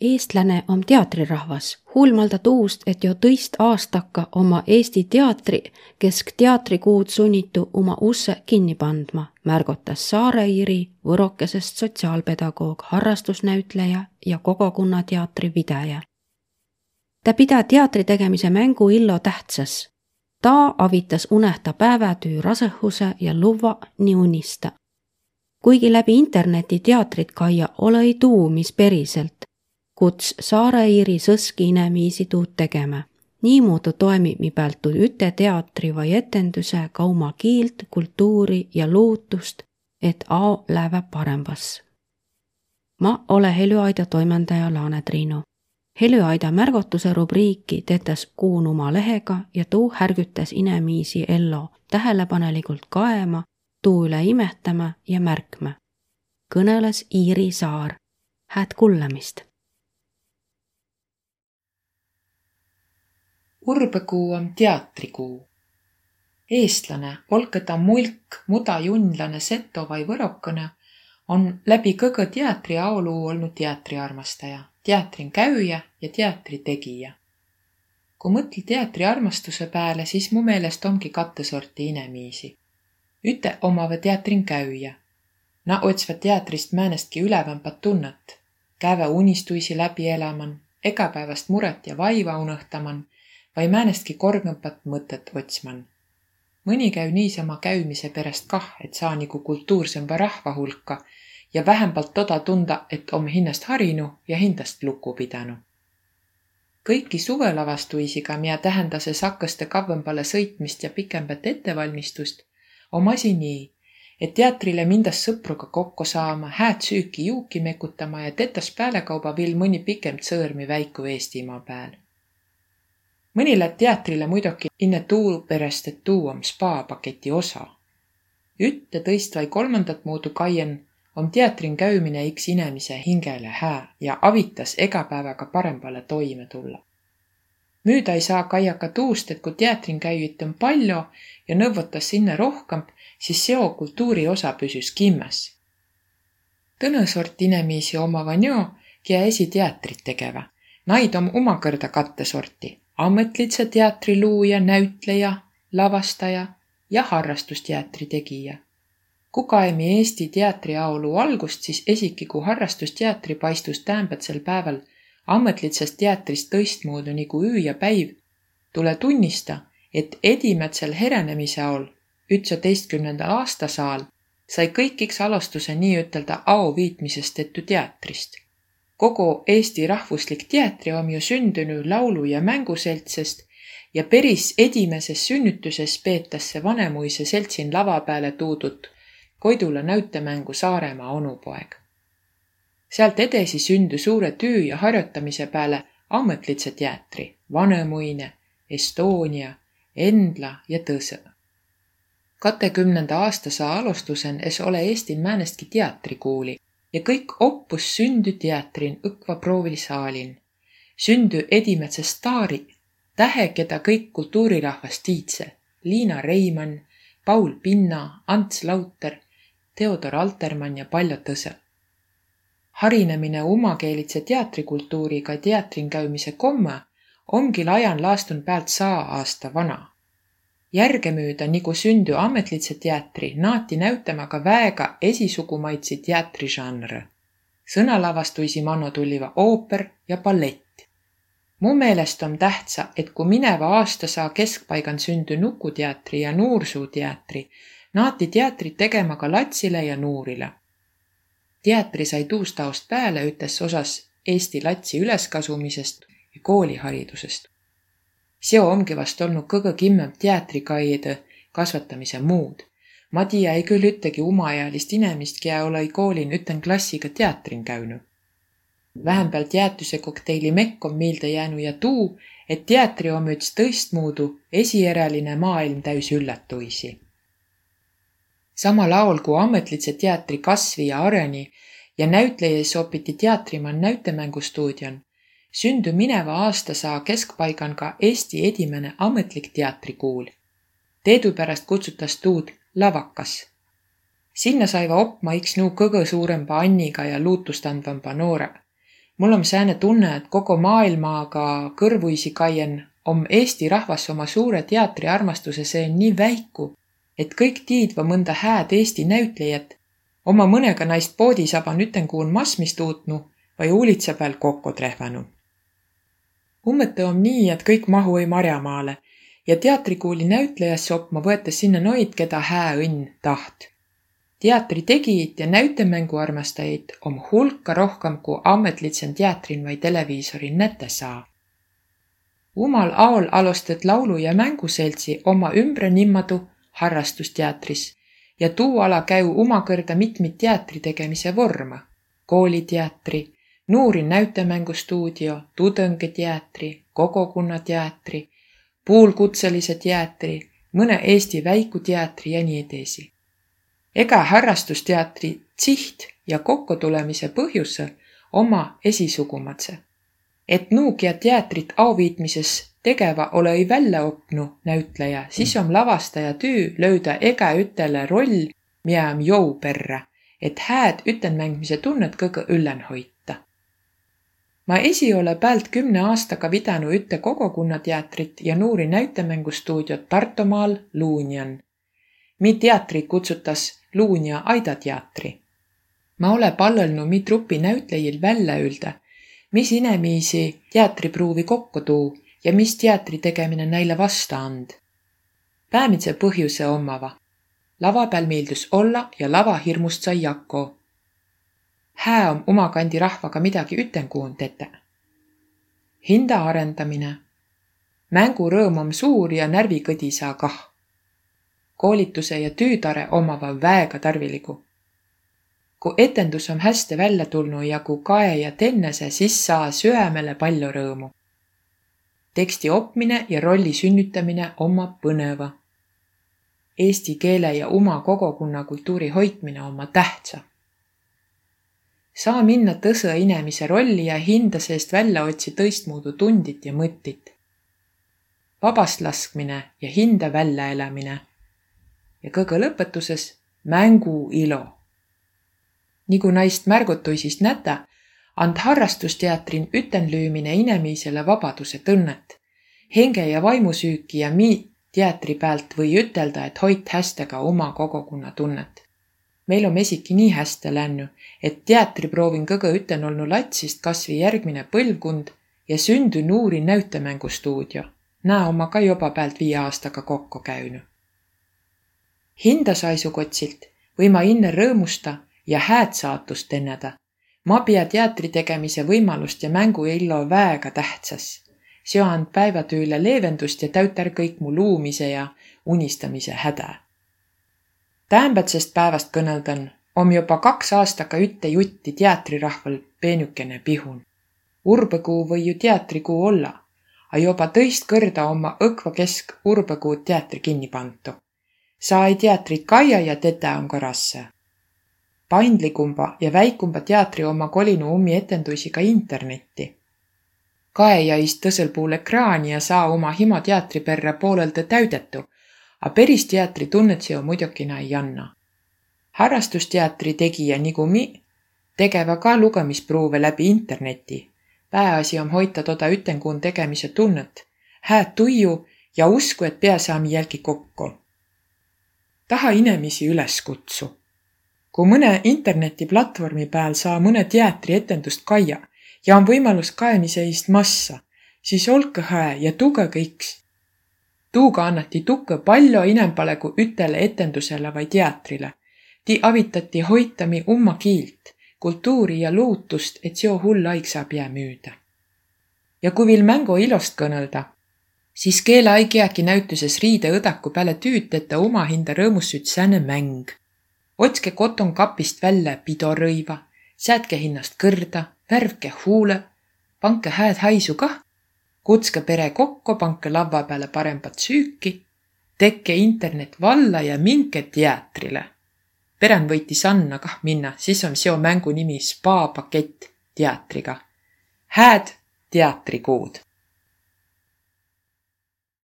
eestlane om teatrirahvas. Huulmalda tuust, et jo tõist aastaka oma Eesti teatri kesk teatrikuud sunnitu oma usse kinni pandma, märgotas Saare-Iiri võrokesest sotsiaalpedagoog, harrastusnäütleja ja kogukonnateatri pidaja. ta pida teatri tegemise mängu illo tähtsas. ta avitas unehta päevätüü rasõhuse ja luvva nii unista. kuigi läbi interneti teatrit kaia ole ei tuu, mis päriselt, kuts Saare-Iiri sõski inemiisi tuud tegema. niimoodi toimib mi pealt üte teatri vai etenduse ka oma kiilt, kultuuri ja lootust, et ao läheb parembas. ma ole Heljuaida toimendaja Laane Triinu. Heljuaida märgotuse rubriiki tetas kuun oma lehega ja tuu härgütas inemiisi ellu tähelepanelikult kaema, tuu üle imetama ja märkma. kõneles Iiri Saar. hääd kuulamist Urbõkuu om teatrikuu. eestlane, olkõ ta mulk, mudajunlane, seto vai võrokõne, on läbi kõgõ teatri aoluu olnuq teatriarmastaja, teatrin käüjä ja teatri tegijä. Ku mõtli teatriarmastusõ pääle, sis mu meelest omgi kattõ sorti inemiisi. Üteq omavõ teatrin käüjä. Naq otsvaq teatrist määnestki ülevämpat tunnõt, käväq unistuisi läbi elämän, egäpäeväst muret ja vaiva unõhtaman vai määnestki korgõmbat mõtõt otsman. mõni käü niisama käümise perest kah, et saa nigu kultuursõmba rahva hulka ja vähämbalt toda tunda, et om hinnast harinu ja hindast luku pidanu. kõiki suvelavastuisiga, miä tähendase sakõste kavvõmbale sõitmist ja pikembät ettevalmistust, om asi nii, et teatrile mindas sõpruga kokko saama, hääd süüki-juuki mekutama ja tetas päälekauba viil mõni pikem tsõõrmi väiku Eestimaa pääl mõni lätt teatrile muidoki inne tuu perest, et tuu om spaapaketi osa. ütte, tõist vai kolmandat muudu kaien om teatrin käümine iks inemise hingele hää ja avitas egäpäeväga parembale toime tulla. müüda ei saa kaia ka tuust, et kui teatrin käüjit on palju ja nõuvatas sinna rohkem, siis seo kultuuri osa püsüs kimmes. tõnõ sort inemiisi omava neo, kia esiteatrit tegevä. Naid om omakõrda katte sorti ametlitse teatriluuja, näütleja, lavastaja ja harrastusteatri tegija. Ku kaemi Eesti teatriaolu algust, siis esiki, kui harrastusteatri paistus täämbätsel päeval ametlitsest teatrist tõistmuudu nigu öö ja päiv, tule tunnista, et edimätsel herenemise all ütsateistkümnendal aastasaal sai kõikiks alustuse nii-ütelda ao viitmisest tehtud teatrist kogu Eesti rahvuslik teatri om ju sündünü laulu- ja mänguseltsest ja peris edimeses sünnütüses peetas Vanemuise seltsin lava pääle tuudut Koidula näütemängu Saaremaa onupoeg. sealt edesi sündü suure tüü ja harjotamise pääle Ametlitse teatri, Vanemuine, Estonia, Endla ja Tõsõ. katekümnenda aastasaa alustusen es ole Eestil määnestki teatrikuuli ja kõik oppus sündü teatrin õkva proovisaalin. sündü edimätse staari, tähe, keda kõik kultuurirahvas tiidse. Liina Reimann, Paul Pinna, Ants Lauter, Theodor Altermann ja paljud tõsõ. harinemine omakeelitse teatrikultuuriga teatrin käimise komme ongi laian laastun pealt saa aasta vana järgemüüda nigu sündü ametlitse teatri, naati näütämä ka väega esisugumaitsi teatrižanre. sõnalavastuisi manno tulliva ooper ja ballett. mu meelest on tähtsa, et kui mineva aasta saa keskpaigan sündü Nukuteatri ja Nuursuuteatri, naati teatrit tegema ka latsile ja nuurile. teatri sai tuust taost pääle ütes osas Eesti latsi üleskasumisest ja kooliharidusest seo omgi vast olnud kõgõ kimmem teatrikaide kasvatamise muud. Ma tiiä ei küll üttegi umaealist inemist, kiä olõ-i koolin üten klassiga teatrin käünü. vähämbält jäätüse kokteili mekk on miilde jäänu ja tuu, et teatri om üts tõistmuudu esieräline maailm täüs üllatuisi. samal aol, kui ametlitse teatri kasvi ja areni ja näütlejas opiti teatrimann näütemängustuudion, sündü mineva aastasaa keskpaigan ka Eesti edimene ametlik teatrikuul. teedupärast kutsutas tuud lavakas. sinna saiva opma iks nuu kõgõ suuremba anniga ja luutustandvamba noore. mul on sääne tunne, et kogu maailmaga kõrvuisi kaien om Eesti rahvas oma suure teatriarmastuse see nii väiku, et kõik tiidva mõnda hääd Eesti näütlejät, oma mõnega naist poodisaban ütenkuun masmist uutnu vai uulitsa peal kokku trehvanu. Ummõte om nii, et kõik mahu-i Marjamaale ja teatrikuuli näütlejasse opma võetas sinna noid, keda hää õnn taht teatri tegijit ja näütemänguarmastajaid om hulka rohkam kui ametlitsen teatrin vai televiisorin näte saa. Umal aol alustat laulu- ja mänguseltsi oma ümbre nimmadu harrastusteatris ja tuu ala käü umakõrda mitmit teatri tegemise vorma. kooliteatri, Nuuri näütemängustuudio, Tudõngeteatri, Kogukonnateatri, poolkutselise teatri, mõne Eesti väikuteatri ja nii edasi ega harrastusteatri siht ja kokkutulemise põhjuse oma esisugumatse. Et nuugia teatrit auviitmises tegeva olõ-i välja opnu näütleja, siis om lavastaja tüü löüdä egäütele roll, miä om jou perrä, et hääd ütenmängmise tunnet kõgõ üllen hoita. Ma esi ole päält kümne aastaga pidanud ütte kogukonnateatrit ja Nuuri näitemängustuudiot Tartumaal Luunjan. mi teatri kutsutas Luunja aidateatri. ma olõ pallõlnu mi trupi näütlejil välja üldä, mis inemiisi teatripruuvi kokku tuu ja mis teatri tegemine näile vasta and. päämitse põhjuse omava. lava peal meeldus olla ja lava hirmust sai jakko. Hää om oma kandi rahvaga midagi ütenkuun tete. hinda arendamine. mängurõõm om suur ja närvikõdisa kah koolituse ja tüütare omava väega tarviligu. kui etendus on hästi välja tulnud ja kui kae ja tennese, siis saa süämele palju rõõmu. teksti opmine ja rolli sünnitamine omab põneva. Eesti keele ja oma kogukonna kultuuri hoidmine oma tähtsa. Saa minna tõse inemise rolli ja hinda seest välja otsi tõistmuudu tundit ja mõttit. vabast laskmine ja hinda väljaelamine ja kõige lõpetuses mängu ilo. nagu naist märgutuisist näta, and harrastusteatrin ütenlüümine inemiisele vabaduse tunnet, henge ja vaimusüüki ja mi teatri pealt või ütelda, et hoid hästi ka oma kogukonna tunnet. Meil on esiki nii hästi läinud, et teatriproovin kõige üten olnud latsist kasvõi järgmine põlvkond ja sündü Nuuri näütemängustuudio. näe oma ka juba pealt viie aastaga kokku käinud hindasaisukotsilt või ma inne rõõmusta ja hääd saatust tenneda. ma pea teatri tegemise võimalust ja mängu illo väega tähtsas. see and päivatüüle leevendust ja täütar kõik mu luumise ja unistamise häda. Täämbatsest päevast kõneldan, om juba kaks aastaga ütte jutti teatrirahval peenükene pihun. urbekuu või ju teatrikuu olla, a juba tõist kõrda oma õkva kesk urbekuu teatri kinni pantu sai teatrit kaia ja tetä on ka rasse. paindlikumba ja väikumba teatri oma kolinu ummi etenduisi ka internetti. kae jäis tõsel puul ekraani ja saa oma himo teatri perre poolelda täüdetu, a päris teatri tunnet see muidugi ei anna. harrastusteatri tegija mi tegeva ka lugemispruuve läbi interneti. pääasi on hoida toda ütenkuun tegemise tunnet, hääd tuju ja usku, et pea saami jälgi kokku taha inemisi üles kutsu. kui mõne internetiplatvormi peal saa mõne teatrietendust kaia ja on võimalus kaeniseist massa, siis olge hää ja tugege iks. Tuuga annati tukke palju inempale kui ütele etendusele või teatrile. Ti avitati hoitami umma kiilt, kultuuri ja lootust, et seo hull aig saab jää müüda. ja kui viil mängu ilost kõnelda, siis keeleaigiäki näütuses riideõdaku peale tüütete omahinda rõõmussüt sääne mäng. otske koton kapist välja pidorõiva, säätke hinnast kõrda, värvke huule, panke hääd haisu kah, kutske pere kokku, panke lavva peale parempat süüki, tekke internet valla ja minke teatrile. peren võiti Sanna kah minna, siis on seo mängu nimi Spa pakett teatriga. hääd teatrikuud